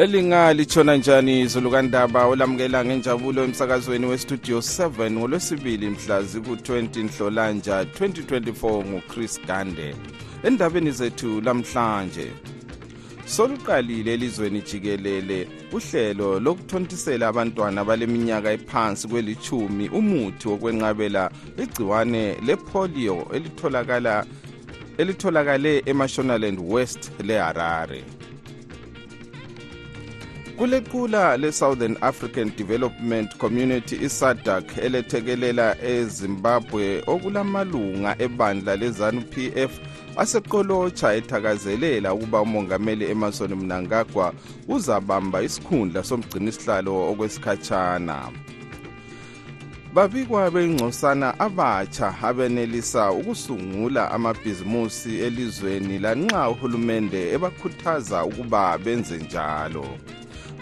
elingalitshona njani izulukandaba olamukela ngenjabulo emsakazweni westudio 7 ngolwesibili mhla ziku-20 nhlolanja 2024 nguchris gande endabeni zethu lamhlanje soluqalile elizweni jikelele uhlelo lokuthontisela abantwana baleminyaka ephansi kwelithumi umuthi wokwenqabela igciwane lepolio elitholakala elitholakale emashonaland west leharare. Kulequla le-southern african development community isadak elethekelela ezimbabwe okulamalunga ebandla lezanu-p f aseqolotsha ethakazelela ukuba umongameli emerson mnangagwa uzabamba isikhundla somgcinisihlalo okwesikhatshana. Babikwa bengcosana abatsha abenelisa ukusungula amabhizimusi elizweni lanxa uhulumende ebakhuthaza ukuba benze njalo.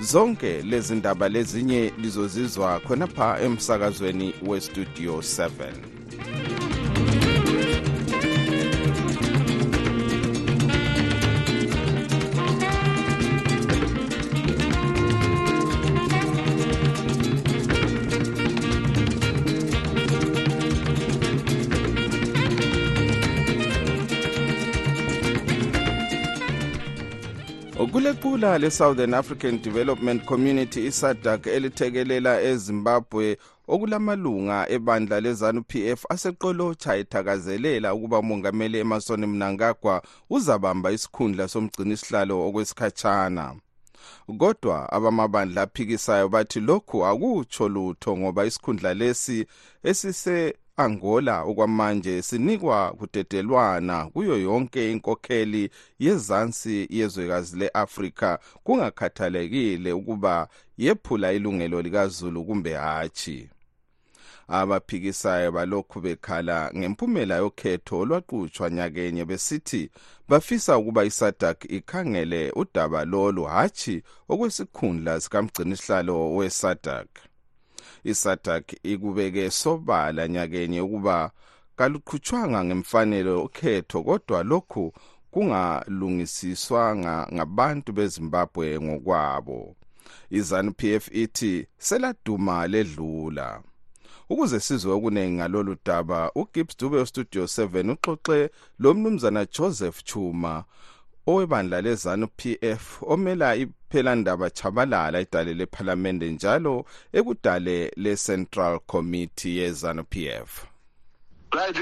Zonke lezi ndaba lezinye lizozizwa khonapha emsakazweni westudio 7 kulequla le-southern african development community isadak elithekelela ezimbabwe okulamalunga ebandla lezanu-p f aseqolotsha ethakazelela ukuba umongameli emerson mnangagwa uzabamba isikhundla somgcinisihlalo okwesikhatshana. Kodwa abamabandla aphikisayo bathi lokhu akutsho lutho ngoba isikhundla lesi esise angola okwamanje sinikwa kudedelwana kuyo yonke inkokheli yezansi yezwekazi le-afrika. Kungakhathalekile ukuba yephula ilungelo likazulu kumbe hatshi. Abaphikisayo balokhu bekhala ngempumela yokhetho olwaqutshwa nyakenye besithi bafisa ukuba isadak ikhangele udaba lolu hatshi okwesikhundla sikamgcinisihlalo wesadak isadak ikubeke sobala nyakenye ukuba kaluqhutshwanga ngemfanelo ukhetho kodwa lokhu kungalungisiswanga ngabantu bezimbabwe ngokwabo. Izanu-p f ithi seladuma ledlula. Ukuze sizwe okuningi ngalolu daba ugibbs dube ustudio 7 uxoxe lo mnumzana joseph chuma owebandla lezanu-p f omela iphelandaba chabalala idale lephalamende njalo ekudale le-central committee yezanu-p f. right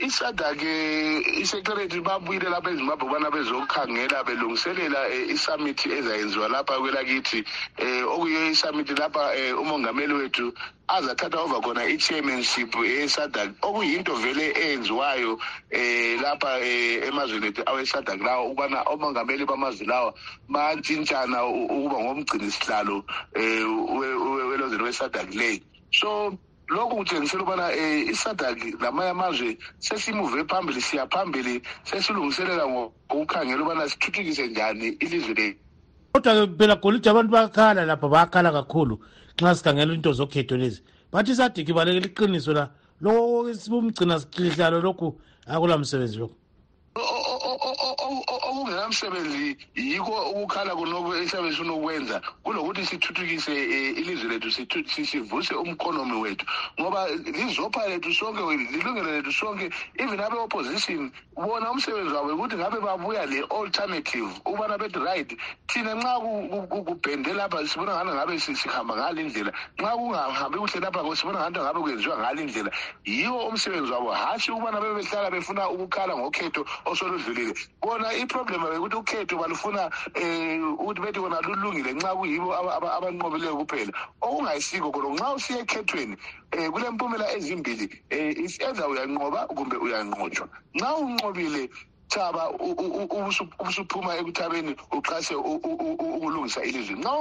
isadake isecretary babuyile lapha ezimbabwe ubana bezokhangela belungiselela isamithi ezayenziwa lapha kwelakithi um okuyiyo isamithi lapha um umongameli wethu azathatha over khona i-chairmanship yesadak okuyinto vele eyenziwayo um lapha um emazweni ethu awesadak lawo ukubana omongameli bamazwe lawa bantshintshana ukuba ngomgcinisihlalo um welozweni wesadak leyi so lokhu kutshengisela ukubana um isadak lamanye amazwe sesimuve phambili siya phambili sesilungiselela ngokukhangela ukubana sithuthukise njani ilizwe lethu kodwa phela golide abantu bayakhala lapha bayakhala kakhulu nxa sikhangela into zokhetho lezi. Bathi isadiki balekela iqiniso la loko umgcina sihlalo lokhu akula msebenzi lokhu okungenamsebenzi yikho ukukhala kunoku esiyabe sinokwenza kulokuthi sithuthukise ilizwe lethu sivuse umkonomi wethu. Ngoba lizopha lethu sonke lilungelo lethu sonke even abe-opposition bona umsebenzi wabo ukuthi ngabe babuya le-alternative ukubana bethi right thina nxa kubhende lapha sibona ngani ngabe sihamba ngale indlela? Nxa kungahambi kuhle lapha sibona ngani ngabe kwenziwa ngale indlela? Yiwo umsebenzi wabo. Hatshi ukubana bebehlala befuna ukukhala ngokhetho osoludlulile. Bona iproblem bekuthi ukhetho balufuna um ukuthi bethi kona lulungile nxa kuyibo abanqobileyo kuphela. Okungayisiko khona nxa usiya ekhethweni um kulempumela ezimbili um either uyanqoba kumbe uyanqotshwa. Nxa unqobile thaba ubusuphuma ekuthabeni uqase ukulungisa ilizwi. Nxa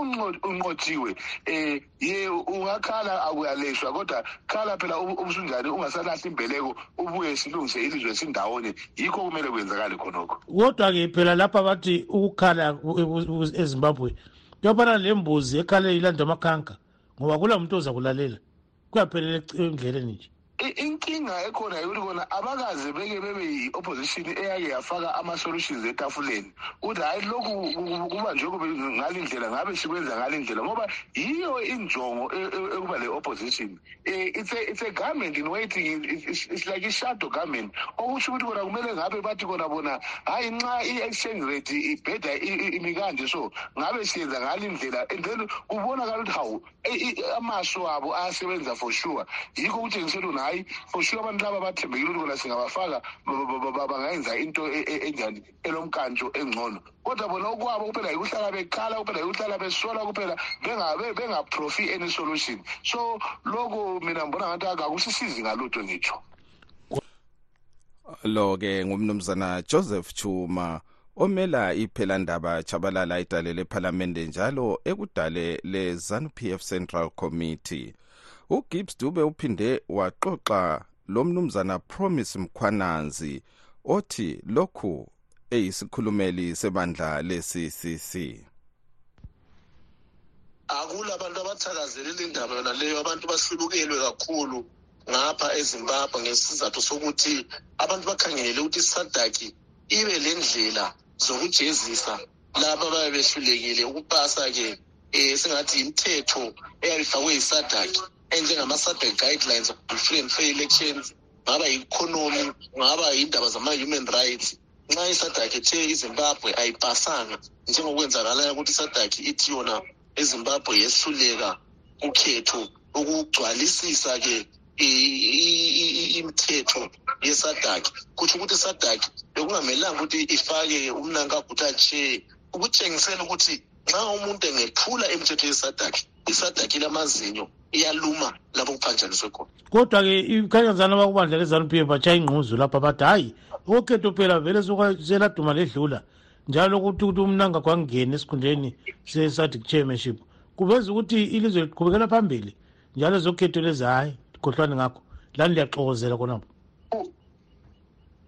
unqotshiwe um ye ungakhala akuyaleshwa kodwa khala phela ubusunjani ungasalahli imbeleko ubuye silungise ilizwe sindawonye yikho kumele kwenzakale khonokho. Kodwa-ke phela lapha bathi ukukhala ezimbabwe kuyafana lembuzi ekhaleni ilandwa amakhanka ngoba kula muntu oza kulalela. Kuyaphelela endleleni nje inkinga ekhona yikuthi kona abakaze beke bebe yi-opposition eyake yafaka ama-solutions etafuleni. Ukuthi hhayi lokhu kuba nje kube ngale ndlela ngabe sikwenza ngale ndlela. Ngoba yiyo injongo e, e, ekuba le-opposition e, it's a, government in waiting it's, it's like i-shadow government. Okusho ukuthi kona kumele ngabe bathi kona bona hhayi nxa i-exchange rate ibheda imi kanje so ngabe siyenza ngale ndlela. And then kubonakala ukuthi hawu amaso abo ayasebenza for sure. Yikho kutshengisela ukuthi hayi for sure abantu laba bathembekile ukuthi kona singabafaka bangayenza into e, e, enjani? Elomkantsho engcono. Kodwa bona okwabo kuphela yikuhlala bekhala kuphela yikuhlala besola kuphela bengaprofi any solution. So lokho mina ngibona ngathi akakusisizi ngalutho ngitsho. Lo-ke ngumnumzana joseph chuma omela iphelandaba chabalala idale lephalamende njalo ekudale le-zanu-p f central committee ugibbs dube uphinde waxoxa lo mnumzana promise mkhwananzi othi lokhu eyisikhulumeli sebandla le-ccc akulabantu abathakazelela indaba yona leyo abantu bahlubukelwe kakhulu ngapha ezimbabwe ngesizathu sokuthi abantu bakhangelele ukuthi isadaki ibe le ndlela zokujezisa laba ababe behlulekile ukupasa-ke um singathi imithetho eyabifakwe yisadaki enjengama-subject guidelines on free and fair elections ngaba yi-economy ngaba yindaba zama-human rights. Nxa isadaki ethe izimbabwe ayipasanga njengokwenzakalayo ukuthi isadaki ithi yona izimbabwe yehluleka ukhetho ukugcwalisisa-ke imithetho yesadaki kutsho ukuthi isadaki bekungamelanga ukuthi ifake umnankagutache ukutshengisela ukuthi nxa umuntu engephula imithetho yesadaki isadaki lamazinyo iyaluma lapho kuphanjaniswe khona. Kodwa-ke ikhanyazana abakubandla lezanu p f batshaya ingquzu lapha bathi hhayi okhetho phela vele seladuma ledlula njalo ukuthi ukuthi umnanga kwangena esikhundleni se-satic chairmanship. Kuveza ukuthi ilizwe liqhubekela phambili njalo zokhetho lezi hhayi likhohlwane ngakho lani liyaxokozela khonapho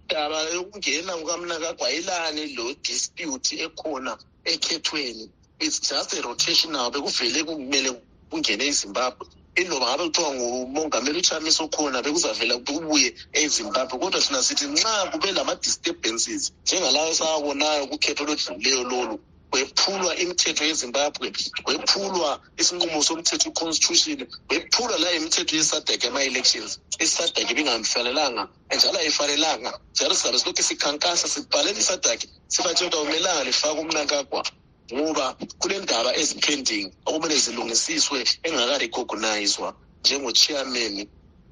daba yokungena kukamnakagwayelani lo dispute ekhona ekhethweni. It's just a rotational bekuvele kumele kungene ezimbabwe. Iloba ngabe kuthiwa ngumongameli uchamisa okhona bekuzavela kubuye ezimbabwe kodwa thina sithi nxa kube lama-disturbances njengalayo esawabonayo kukhetho olodlulileyo lolu kwephulwa imithetho yezimbabwe kwephulwa isinqumo somthetho i-constitution kwephulwa la imithetho yesadek ama-elections. Isadek ibingamfanelanga njalo ayifanelanga njalo sizabe silokhu sikhankasa sibhalela isadek sibatshela ukuthi akumelanga lifake umnankagwa ngoba kunendaba ezipending okumele zilungisiswe engakarecognizwa njengo-chairman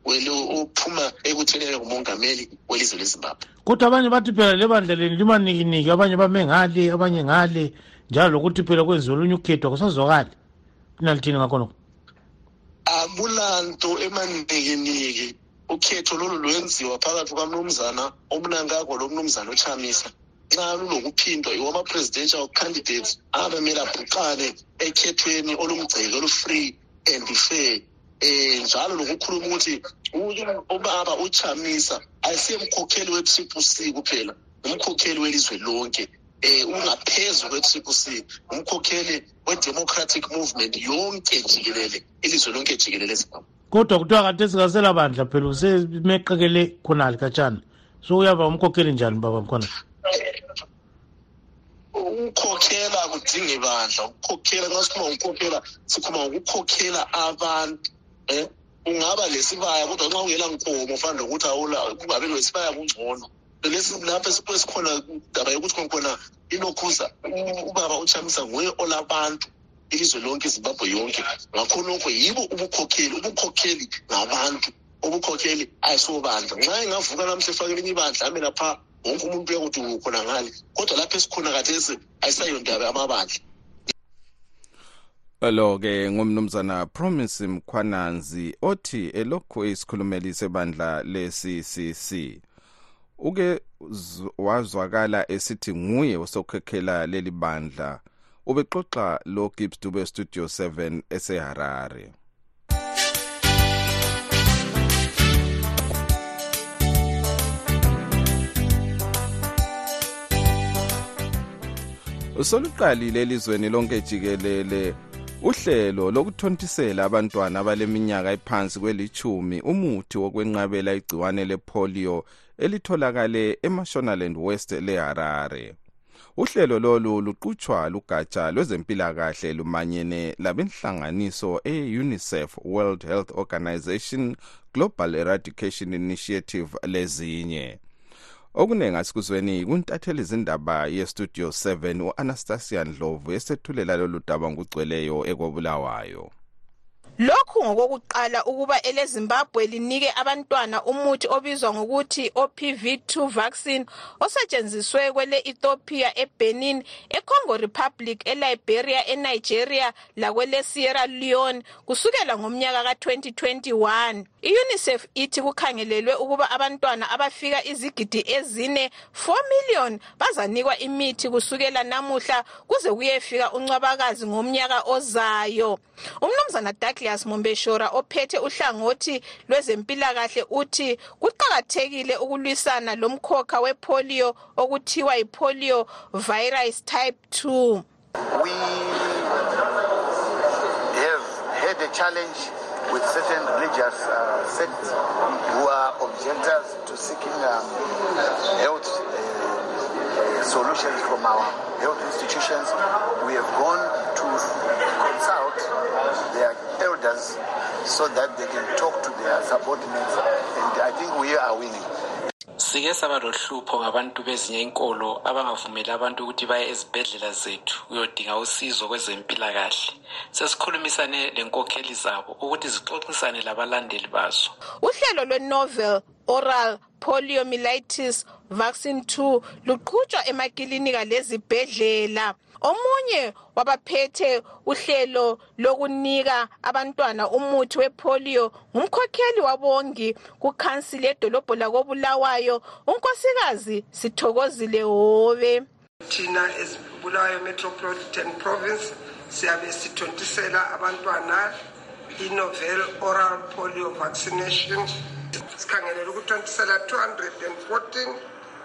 ophuma ekuthenele ngumongameli welizwe lezimbabwe. Kodwa abanye bathi phela lebandla leni limanikiniki abanye bame ngale abanye ngale njalo lokuthi phela kwenziwe olunye ukhetho kusazwakali linalithini ngakhonoko akulanto emanikiniki. Ukhetho lolu lwenziwa phakathi kwamnumzana omnankako lomnumzana ochamisa. Nxa lulokuphindwa yiwo ama-presidential candidates abamele abhuqane ekhethweni olumgceke olu-free and fair. Um njalo lokukhuluma ukuthi ubaba uchamisa ayisiye mkhokheli we-triple c kuphela umkhokheli welizwe lonke. Um ungaphezu kwe-triple c umkhokheli we-democratic movement yonke jikelele ilizwe lonke jikelele ezimbabwe. Kodwa kuthiwa kade singaselabandla phela usemeqekele khonali katshana so uyaba umkhokheli njani baba mkhona? Ukukhokhela kudingi bandla. Ukukhokhela nxa sikhuluma ngokukhokhela sikhuluma ngokukhokhela abantu um ungaba lesibaya kodwa nxa ungela nkomo fana lokuthi kungabe lesibaya kungcono. Lapho esikhona daba yokuthi khona ilokhuza ubaba uchamisa nguye olabantu ilizwe lonke izimbabwe yonke. Ngakho lokho yibo ubukhokheli ubukhokheli ngabantu. Ubukhokheli ayisobandla. Nxa engavuka namhla efakele enye ibandla ame lapha wonke umuntu uyakuthi ukhona ngale kodwa lapho esikhona kathesi ayisayo ndaba yamabandla. Lo-ke ngumnumzana promise mkhwananzi othi elokhu isikhulumeli sebandla le-ccc uke wazwakala esithi nguye osokhekhela leli bandla ubexoxa lo Gibbs Dube Studio 7 eseHarare. Usoluqalile elizweni lonke jikelele. Uhlelo lokuthontisela abantwana abaleminyaka ephansi kwelichumi umuthi wokwenqabela igciwane lepolio elitholakale emashonaland west leharare. Uhlelo lolu luqutshwa lugatsha lwezempilakahle lumanyene labenhlanganiso e-unicef world health organization global eradication initiative lezinye. Okuningi asikuzweni kuntatheli izindaba yestudio 7 u-anastasia ndlovu esethulela lolu daba ngugcweleyo ekobulawayo lokhu ngokokuqala ukuba elezimbabwe linike abantwana umuthi obizwa ngokuthi opv2 vaccine osetshenziswe kwele-ethiopia ebenin econgo republic eliberia enigeria lakwele-sierra leone kusukela ngomnyaka ka-2021 i-unicef ithi kukhangelelwe ukuba abantwana abafika izigidi ezine 4 million bazanikwa imithi kusukela namuhla kuze kuyefika uncwabakazi ngomnyaka ozayo. Umnumzana douglas mombeshora ophethe uhlangothi lwezempilakahle uthi kuqakathekile ukulwisana lomkhokha wepolio okuthiwa yipolio virus type 2 we have had a challenge with certain religious uh, sects who are objectors to seeking um, health uh, solutions from our health institutions. We have gone to consult their elders so that they can talk to their subordinates, and I think we are winning. sike saba lohlupho ngabantu bezinye inkolo abangavumeli abantu ukuthi baye ezibhedlela zethu kuyodinga usizo kwezempilakahle. Sesikhulumisane lenkokheli zabo ukuthi zixoxisane labalandeli bazo. Uhlelo lwe-novel oral poliomyelitis vaccine 2 luqhutshwa emakilinika lezibhedlela. Omunye wabaphethe uhlelo lokunika abantwana umuthi wepolio ngumkhokheli wabongi kukhansili yedolobho lakobulawayo. Unkosikazi sithokozile hobe thina ezibulawayo metropolitan province siyabe sithontisela abantwana i-novel oral polio vaccination. Sikhangelela ukuthontisela 214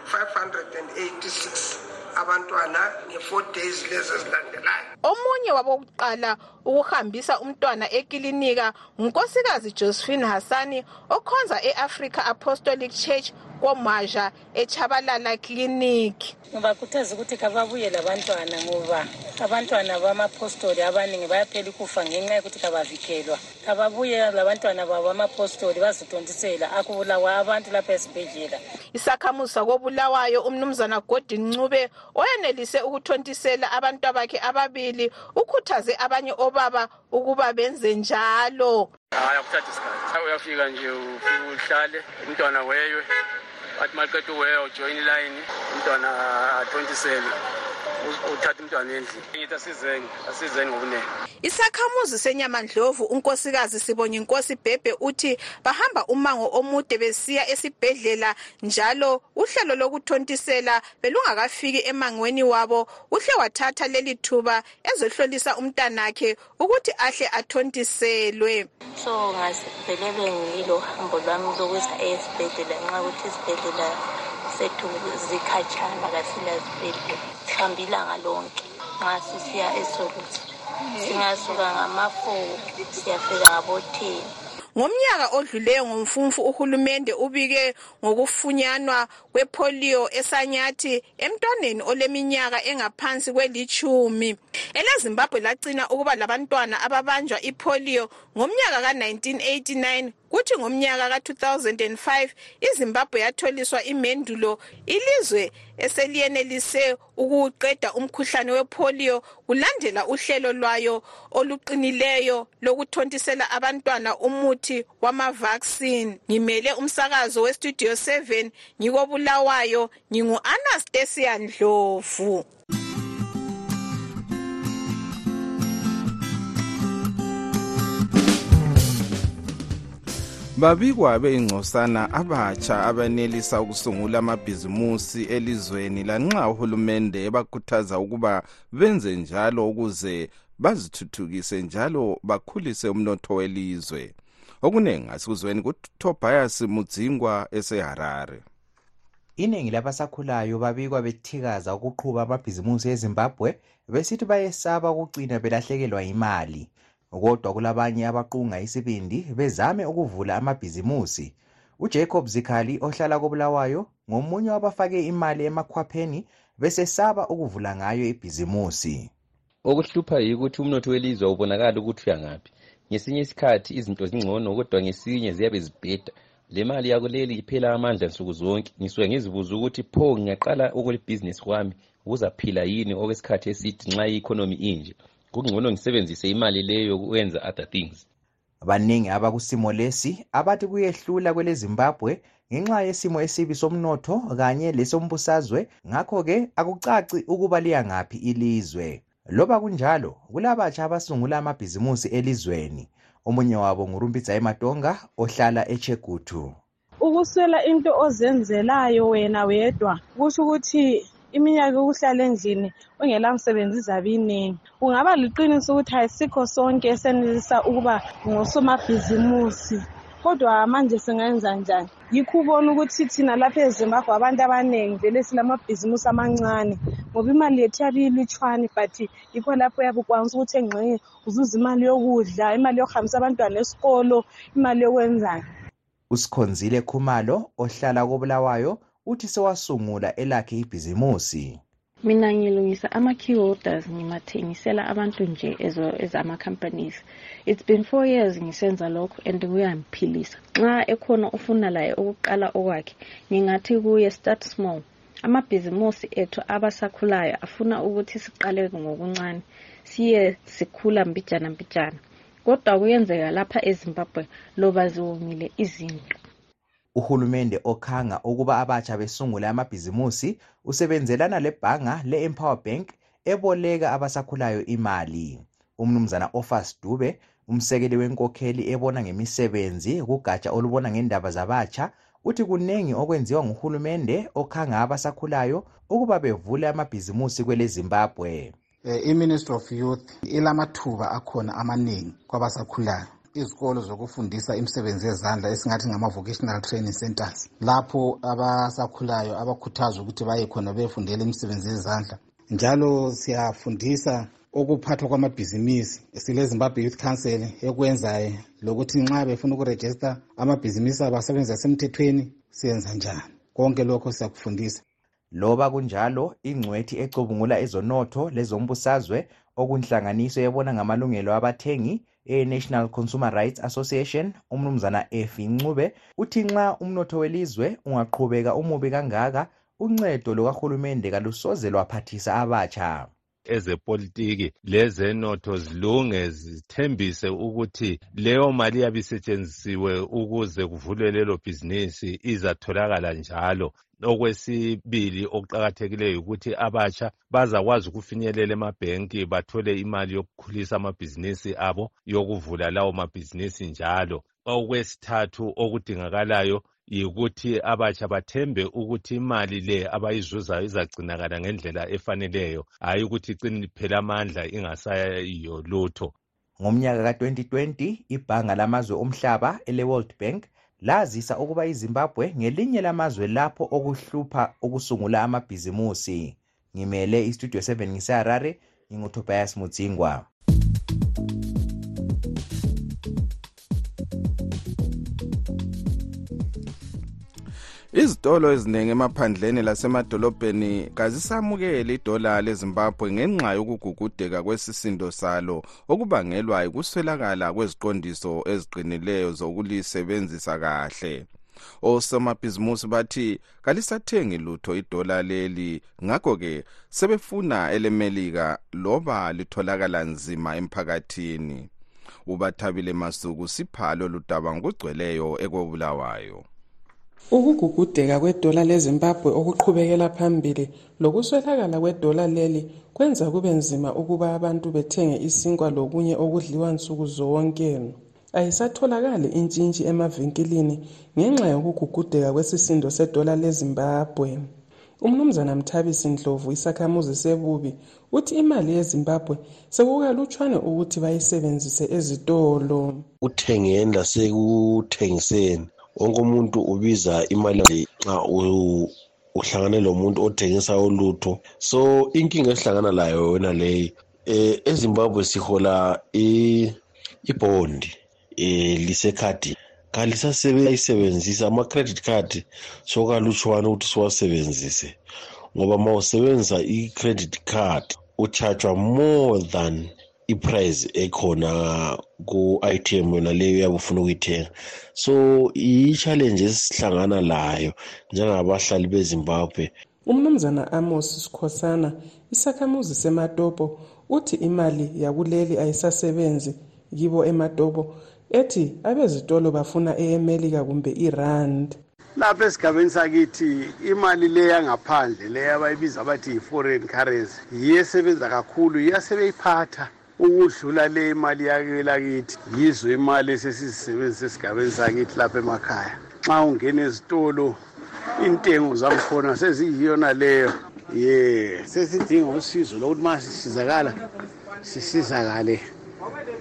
586 abantwana nge-four days lezi ezilandelayo. Omunye wabokuqala ukuhambisa umntwana ekilinika ngunkosikazi josephine hassani okhonza e-africa apostolic church komaja echabalala clinic. Ngibakhuthaza ukuthi kababuye labantwana ngoba abantwana bamapostoli abaningi bayaphela ukufa ngenxa yokuthi kabavikelwa. Kababuye labantwana babo amapostoli bazitontisela akubulawa abantu lapha esibhedlela. Isakhamuzi sakobulawayo umnumzana godin ncube oyenelise ukuthontisela abantu bakhe ababili ukhuthaze abanye obaba ukuba benze njalo. Hayi akuthatha isikhathi. Uyafika nje ufike uhlale umntwana weywe athi maqeda uweya ujoyina ilayini umntwana athontiselwe uthatha umntwana endlini. Ngithi asizeni asizeni ngobuningi isakhamuzi senyamandlovu unkosikazi sibonye inkosi bhebhe uthi bahamba umango omude besiya esibhedlela njalo uhlelo lokuthontisela belungakafiki emangweni wabo uhle wathatha leli thuba ezohlolisa umntanakhe ukuthi ahle athontiselwe. So ngavele ngilo hambo lwami lokuza esibhedlela nxa ukuthi isibhedlela sethu zikhatshana kasila sibhedlela sihambe ilanga lonke nxa sisiya esoluthi singasuka ngama-four siyafika ngabo-ten ngomnyaka odluleyo ngomfumfu uhulumende ubike ngokufunyanwa kwepolio esanyathi emntwaneni oleminyaka engaphansi kwelitshumi. Elezimbabwe lagcina ukuba labantwana ababanjwa ipolio ngomnyaka ka-1989 kuthi ngomnyaka ka-2005 izimbabwe yatholiswa imendulo ilizwe eseliyenelise ukuwuqeda umkhuhlane wepolio kulandela uhlelo lwayo oluqinileyo lokuthontisela abantwana umuthi wamavaccine. Ngimele umsakazo westudio 7 ngikobulawayo ngingu-anastasia ndlovu babikwa beyingcosana abatsha abenelisa ukusungula amabhizimusi elizweni lanxa uhulumende ebakhuthaza ukuba benze njalo ukuze bazithuthukise njalo bakhulise umnotho welizwe. Okuningi asikuzweni kutobias mudzingwa eseharare. Iningi labasakhulayo babikwa bethikaza ukuqhuba amabhizimusi ezimbabwe besithi bayesaba ukugcina belahlekelwa imali kodwa kulabanye abaqunga isibindi bezame ukuvula amabhizimusi. Ujacob zikhali ohlala kobulawayo ngomunye wabafake imali emakhwapheni besesaba ukuvula ngayo ibhizimusi. Okuhlupha yikuthi umnotho welizwe ubonakala ukuthi uyangaphi. Ngesinye isikhathi izinto zingcono kodwa ngesinye ziyabe zibheda. Le mali yakuleli iphela amandla nsuku zonke. Ngisuke ngizibuza ukuthi pho ngingaqala okulibhizinisi kwami? Kuzaphila yini okwesikhathi eside nxa i-economy inje? Kungcono ngisebenzise imali leyo ukwenza other things. Baningi abakusimo lesi abathi kuyehlula kwele zimbabwe ngenxa yesimo esibi somnotho kanye lesombusazwe ngakho-ke akucaci ukuba liyangaphi ilizwe. Loba kunjalo kulabatsha abasungula amabhizimusi elizweni. Omunye wabo ngurumbidzayi matonga ohlala echegutu ukuswela into ozenzelayo wena wedwa kusho ukuthi iminyaka yokuhlala endlini ungela msebenzi izabe iningi kungaba liqiniso ukuthi ayisikho sonke esenelisa ukuba ngosomabhizimusi. Kodwa manje singenza njani? Yikho ubona ukuthi thina lapha ezimbabwe abantu abaningi vele silamabhizimusi amancane ngoba imali yethu yabe ilutshwane but yikho lapho yabe ukwanisa ukuthi engxenye uzuza imali yokudla imali yokuhambisa abantwana esikolo imali yokwenzani usikhonzile khumalo ohlala kobulawayo. Uthi sewasungula elakhe ibhizimusi. Mina ngilungisa ama-key holders ngimathengisela abantu nje ezama-companies it's been four years ngisenza lokho and kuyangiphilisa. Nxa ekhona ufuna laye ukuqala okwakhe ngingathi kuye start small. Amabhizimusi ethu abasakhulayo afuna ukuthi siqale ngokuncane siye sikhula mbijana mbijana. Kodwa kuyenzeka lapha ezimbabwe loba ziwomile izinto. Uhulumende okhanga ukuba abatsha besungule amabhizimusi usebenzelana lebhanga le-empower bank eboleka abasakhulayo imali. Umnumzana ofas dube umsekeli wenkokheli ebona ngemisebenzi kugatsha olubona ngendaba zabatsha uthi kunengi okwenziwa nguhulumende okhanga abasakhulayo ukuba bevule amabhizimusi kwele zimbabwe eh, i-ministry of youth ilamathuba akhona amaningi kwabasakhulayo. Izikolo zokufundisa imisebenzi yezandla esingathi ngama-vocational training centers. Lapho abasakhulayo abakhuthazwa ukuthi baye khona beyefundela imisebenzi yezandla. Njalo siyafundisa ukuphathwa kwamabhizinisi. Sile-zimbabwe youth council ekwenzayo lokuthi nxa befuna ukurejista amabhizinisi abo asebenza semthethweni siyenza njani? Konke lokho siyakufundisa. Loba kunjalo ingcwethi ecubungula ezonotho lezombusazwe okunhlanganiso ebona ngamalungelo abathengi e-national consumer rights association umnumzana efi ncube uthi nxa umnotho welizwe ungaqhubeka umubi kangaka uncedo lukahulumende kalusoze lwaphathisa abatsha. Ezepolitiki lezenotho zilunge zithembise ukuthi leyo mali iyabe isetshenzisiwe ukuze kuvulwe lelo bhizinisi izatholakala njalo. Okwesibili okuqakathekileyo ukuthi abatsha bazakwazi ukufinyelela emabhenki bathole imali yokukhulisa amabhizinisi abo yokuvula lawo mabhizinisi njalo. Okwesithathu okudingakalayo yikuthi abatsha bathembe ukuthi imali le abayizuzayo izagcinakala ngendlela efaneleyo. Hhayi ukuthi icine iphela amandla ingasayiyo lutho. Ngomnyaka ka-2020 ibhanga lamazwe omhlaba ele-world bank lazisa ukuba izimbabwe ngelinye lamazwe lapho okuhlupha ukusungula amabhizimusi. Ngimele istudio 7 ngiseharare ngingutobias mudzingwa izitolo eziningi emaphandleni lasemadolobheni kazisamukeli idola lezimbabwe ngenxa yokugugudeka kwesisindo salo okubangelwa yikuswelakala kweziqondiso eziqinileyo zokulisebenzisa kahle. Osomabhizimusi bathi kalisathengi lutho idola leli ngakho-ke sebefuna elemelika loba litholakala nzima emphakathini. Ubathabile masuku siphalo ludaba ngokugcweleyo ekobulawayo ukugugudeka kwedola lezimbabwe okuqhubekela phambili lokuswelakala kwedola leli kwenza kube nzima ukuba abantu bethenge isinkwa lokunye okudliwa nsuku zonke. Ayisatholakali intshintshi emavinkilini ngenxa yokugugudeka kwesisindo sedola lezimbabwe. Umnumzana mthabisi ndlovu isakhamuzi sebubi uthi imali yezimbabwe sekukalutshwane ukuthi bayisebenzise ezitolo. Kuthengeni lasekuthengiseni wonke umuntu ubiza imali nxa uhlangane lomuntu othengisa ulutho. So inkinga esihlangana layo yona leyi um ezimbabwe sihola ibhondi um lisekhadini. Kalisasebenzisa ama-credit card sokalutshwane ukuthi siwasebenzise. Ngoba ma usebenzisa i-credit card ucharjwa more than iprice ekhona ku-item yona leyo uyabe ufuna ukuyithenga. So yi-challenge esihlangana layo njengabahlali bezimbabwe. Umnumzana amos sikhosana isakhamuzi sematopo uthi imali yakuleli ayisasebenzi kibo ematopo ethi abezitolo bafuna eyemelika kumbe irand. Lapha esigabeni sakithi imali le yangaphandle le abayibiza bathi yi-foreign currency yiyo esebenza kakhulu iyasebeyiphatha ukudlula le imali yakelakithi yizo imali esesizisebenzisa esigabeni sakithi lapha emakhaya. Nxa ungena ezitolo intengo zakhona seziyiyona leyo. Ye sesidinga usizo lokuthi ma sisizakala sisizakale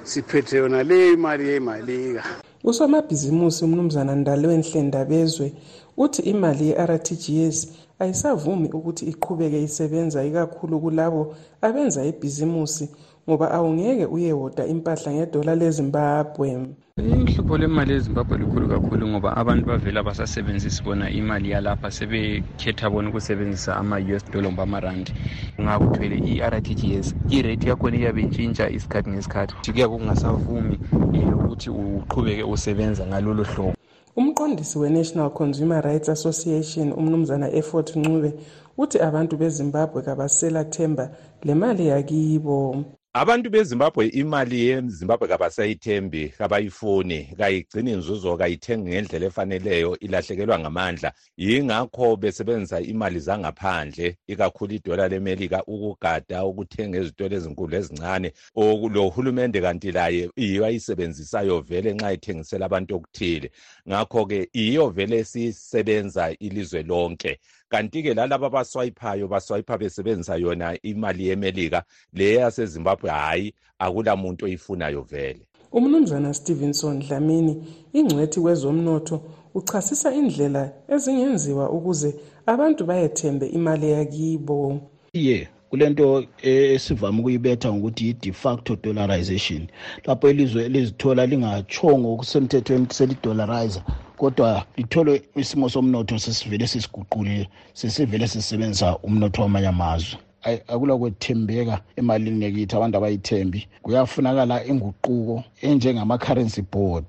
siphethe yona le imali yemalika. Usomabhizimusi umnumzana ndalwenhle ndabezwe uthi imali ye-rtgs ayisavumi ukuthi iqhubeke isebenza ikakhulu kulabo abenza ibhizimusi ngoba awungeke uyewoda impahla ngedola lezimbabwe. Inhlupho lemali ezimbabwe likhulu kakhulu ngoba abantu bavela basasebenzisi bona imali yalapha sebekhetha bona ukusebenzisa ama-us dollar ngoba amarandi ungakuthwele i-r t g s irate yakhona iyabe intshintsha isikhathi ngesikhathi. Kuyabe kungasavumi um ukuthi uqhubeke usebenza ngalolo hlobo. Umqondisi we-national consumer rights association umnumzana effort ncube uthi abantu bezimbabwe kabasela themba le mali yakibo. Abantu bezimbabwe imali yezimbabwe kabasayithembi kabayifuni kayigcini nzuzo kayithengi ngendlela efaneleyo ilahlekelwa ngamandla. Yingakho besebenzisa imali zangaphandle ikakhulu idola lemelika ukugada ukuthenga ezitolo ezinkulu ezincane. Lo hulumende kanti laye yiyo ayisebenzisayo vele nxa ethengisela abantu okuthile. Ngakho-ke yiyo vele sisebenza ilizwe lonke. Kanti-ke lalabo abaswayiphayo baswayipha besebenzisa yona imali yemelika le yasezimbabwe hhayi akula muntu oyifunayo vele. Umnumzana stevenson dlamini ingcwethi kwezomnotho uchasisa indlela ezingenziwa ukuze abantu bayethembe imali yakibo ye kulento esivame ukuyibetha ngokuthi yi-de facto dollarization lapho ilizwe lizithola lingachongo okusemthethweni selidolarizer kodwa lithole isimo somnotho sesivele sisiguqulile sesivele sisebenzisa umnotho wamanye amazwe. Akula kwethembeka emalini yakithi abantu abayithembi. Kuyafunakala inguquko enjengama-currency board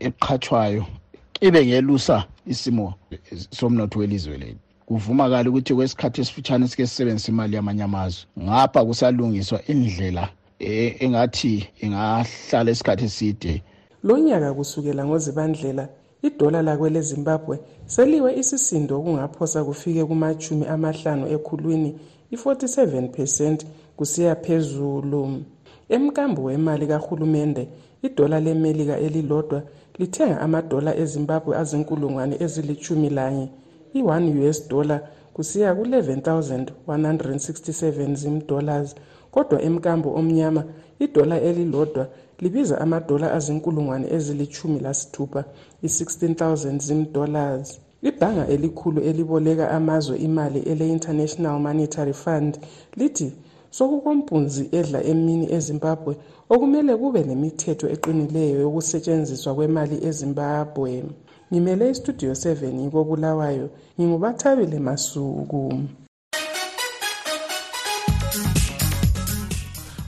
eqhathwayo ibe ngelusa isimo somnotho welizwe lethu. Kuvumakala ukuthi kwesikhathi esifitshane sike sisebenzisa imali yamanye amazwe ngapha kusalungiswa indlela engathi ingahlala isikhathi eside lo nyaka kusukela ngozibandlela idola lakwelezimbabwe seliwe isisindo okungaphosa kufike kumachumi amahlanu ekhulwini i-47 percent kusiya phezulu. Emkambo wemali kahulumende idola lemelika elilodwa lithenga amadola ezimbabwe azinkulungwane ezilithumi lanye i-1 us dollar kusiya ku-11,167 zimdollars kodwa emkambo omnyama idola elilodwa libiza amadola azinkulungwane ezilithumi lasithupha i-16,000 zimdollars. Ibhanga elikhulu eliboleka amazwe imali ele-international monetary fund lithi sokukompunzi edla emini ezimbabwe okumele kube nemithetho eqinileyo yokusetshenziswa kwemali ezimbabwe. Ngimele istudio 7 ngikobulawayo ngingubathabile masuku.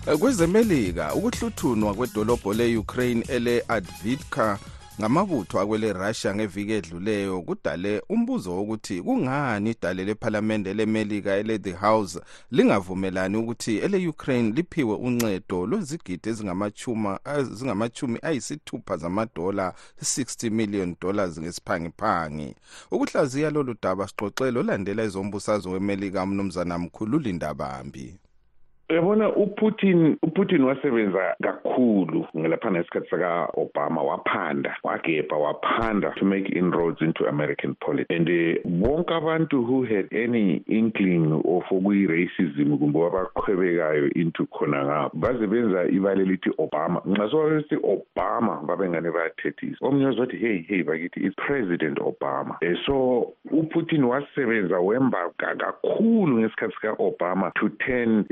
Kwezemelika ukuhluthunwa kwedolobho le-ukraine ele-advitka ngamabutho akwele russia ngeviki edluleyo kudale umbuzo wokuthi kungani idale lephalamende lemelika ele-the house lingavumelani ukuthi ele-ukraine liphiwe uncedo lwezigidi ezingamachumi ayisithupha zamadola 60 million dollars ngesiphangiphangi. Ukuhlaziya lolu daba sixoxele olandela ezombusazwe wemelika umnumzana mkhulu lindabambi yabona uputin uputin wasebenza kakhulu ngelaphana ngesikhathi saka-obama waphanda wagebha waphanda to make inroads into american politics. And uh, bonke abantu who had any inkling of okuyi-racism kumbe wabaqhwebekayo into khona ngapho baze benza ibale lithi obama. Nxa sobabesithi obama babengane bayathethisa. Omunye wazothi hey hey bakithi it's president obama. Um so uputin wasebenza wemba kakhulu ngesikhathi sika-obama to turn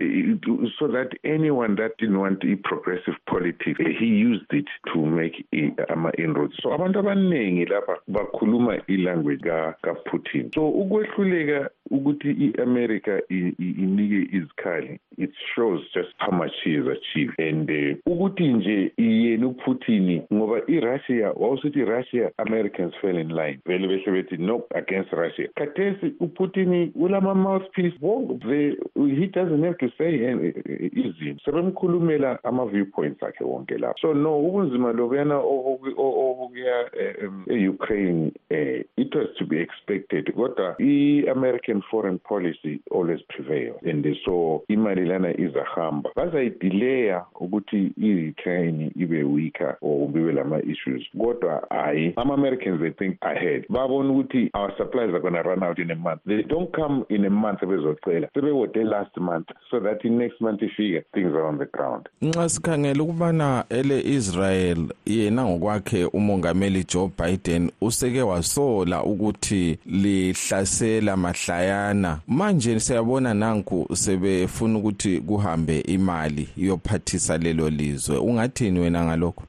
so that anyone that didn't want i-progressive politics he used it to make ama-inroads so abantu abaningi lapha bakhuluma ilanguage kaputin so ukwehluleka ukuthi i-america inike izikhali it shows just how much she has achieved. And uh, ukuthi nje yena uputin ngoba i-russia wawusithi i-russia americans fell in line. Vele behle bethi no against russia. Khathesi uputin ulama-mouthpiece. Bonke he doesn't have to say izinto. Sebemkhulumela ama-viewpoints akhe wonke lapho. So no ubunzima lobuyana obukuya e-ukraine um it was to be expected. Kodwa i-american foreign policy always prevail. And so imali lana izahamba. Bazayidileya ukuthi i-ukraine ibe weaker or bibe lama-issues. Kodwa hayi ama-americans they think ahead. Babona ukuthi our supplies are gonna run out in a month. They don't come in a month sebezocela sebewode last month so that in next month ifike things are on the ground. Nxa sikhangela ukubana ele Israel yena ngokwakhe umongameli Joe Biden useke wasola ukuthi lihlasela mahlayana manje siyabona nanku sebefuna ukuthi kuhambe imali iyophathisa lelo lizwe. Ungathini wena ngalokho?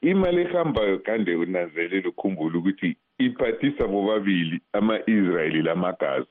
Imali ehambayo kande unanzelela ukhumbula ukuthi iphathisa bobabili ama-israyeli lamagazi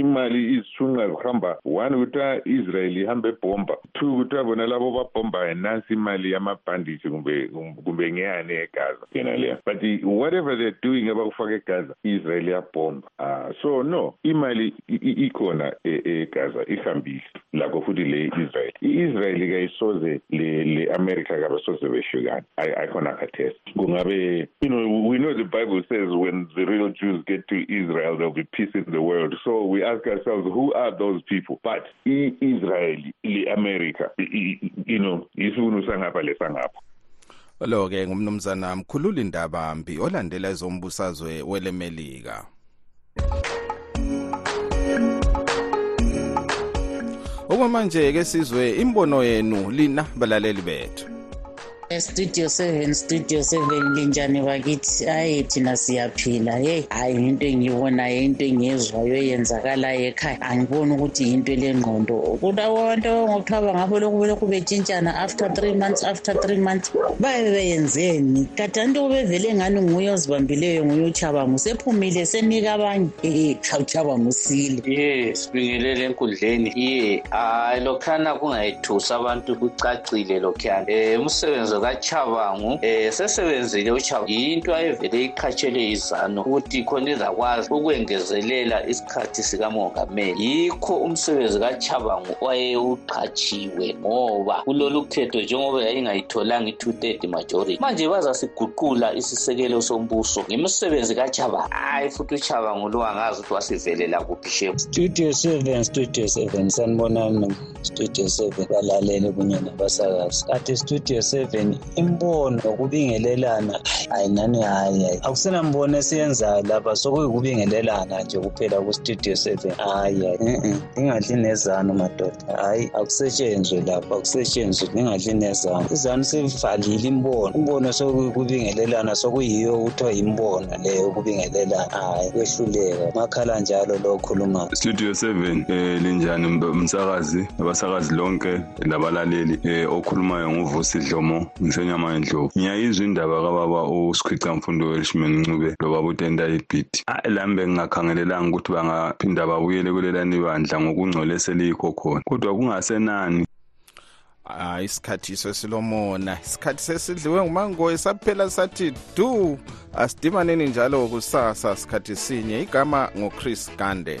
imali izithunqa zihamba one kuthiwa israyeli ihambe ebhomba two kuthiwa bona labo babhombayo nansi imali yamabhandishi kumbe kumbe ngeyani egaza yena leya. But whatever theyare doing abakufaka egaza i-israyeli iyabhomba. Uh, so no imali ikhona egaza ihambile lakho futhi le-israyeli i-israyeli. Kayisoze le-amerika kabasoze behlukane. Ayikhona khathesi kungabe you know we know the bible says when the real Jews get to Israel, there'll be peace in the world. So we ask ourselves, who are those people? But Israel, America, you know, isivuno sangapha lesangapha. lo ke ngumnumzana mkhululi ndabambi olandela ezombusazwe welemelika okwamanje ke sizwe imbono yenu lina balaleli bethu studio 7 studio 7 linjani bakithi hayi thina siyaphila. Hey hayi into engiyibonayo into engiyezwayo eyenzakalayo ekhaya. Angiboni ukuthi yinto lengqondo kulabantu ngokuthiwa ngabo lokhu belokhu betshintshana after three months after three months baye beyenzeni. Kade anto bevele ngani nguye ozibambileyo nguye uchabangu sephumile senika abanye. Ee uchabangu usile ye sibingelele enkundleni. Ye hayi lokhana kungayithusi abantu kucacile lokhuyana. Um umsebenzi kachabangu eh sesebenzile uchabangu yinto ayevele iqhatshele izano ukuthi khona izakwazi ukwengezelela isikhathi sikamongameli. Yikho umsebenzi kachabangu wayewuqhatshiwe ngoba kulolu khetho njengoba yayingayitholanga i-two third majority manje bazasiguqula isisekelo sombuso ngemisebenzi kachabangu hayi futhi uchabangu lo angazi ukuthi wasivelela kuphi shefu studio seven studio seven sanibonani studio seven balalele kunye nabasakazi. Kade studio seven imbono nokubingelelana hayi nani hayi hayi. Akusenambono esiyenzayo lapha. Sokuyikubingelelana nje kuphela ku-studio seven. Hayi hayi. Ingadli nezanu madoda. Hayi akusetshenzwe lapha. Akusetshenzwe. Ningadli nezanu. Izanu sevalile imbono. Imbono sokuyikubingelelana sokuyiyo kuthiwa imbono leyo ukubingelelana hayi kwehluleka. Makhala njalo lo khulumayo studio seven um linjani msakazi? Abasakazi lonke labalaleli um okhulumayo nguvusi dlomo. Ngisenyama endlovu ngiyayizwa indaba kababa usikhwica mfundo welishman ncube lobaba utenta ibhidi lambe ngingakhangelelanga ukuthi bangaphinda babuyele kulelani bandla ngokungcole eseliyikho khona kodwa kungasenani? Hayi isikhathi sesilomona. Isikhathi sesidliwe ngumangoyi saphela sathi du asidimaneni njalo kusasa sikhathi sinye. Igama ngochris gande.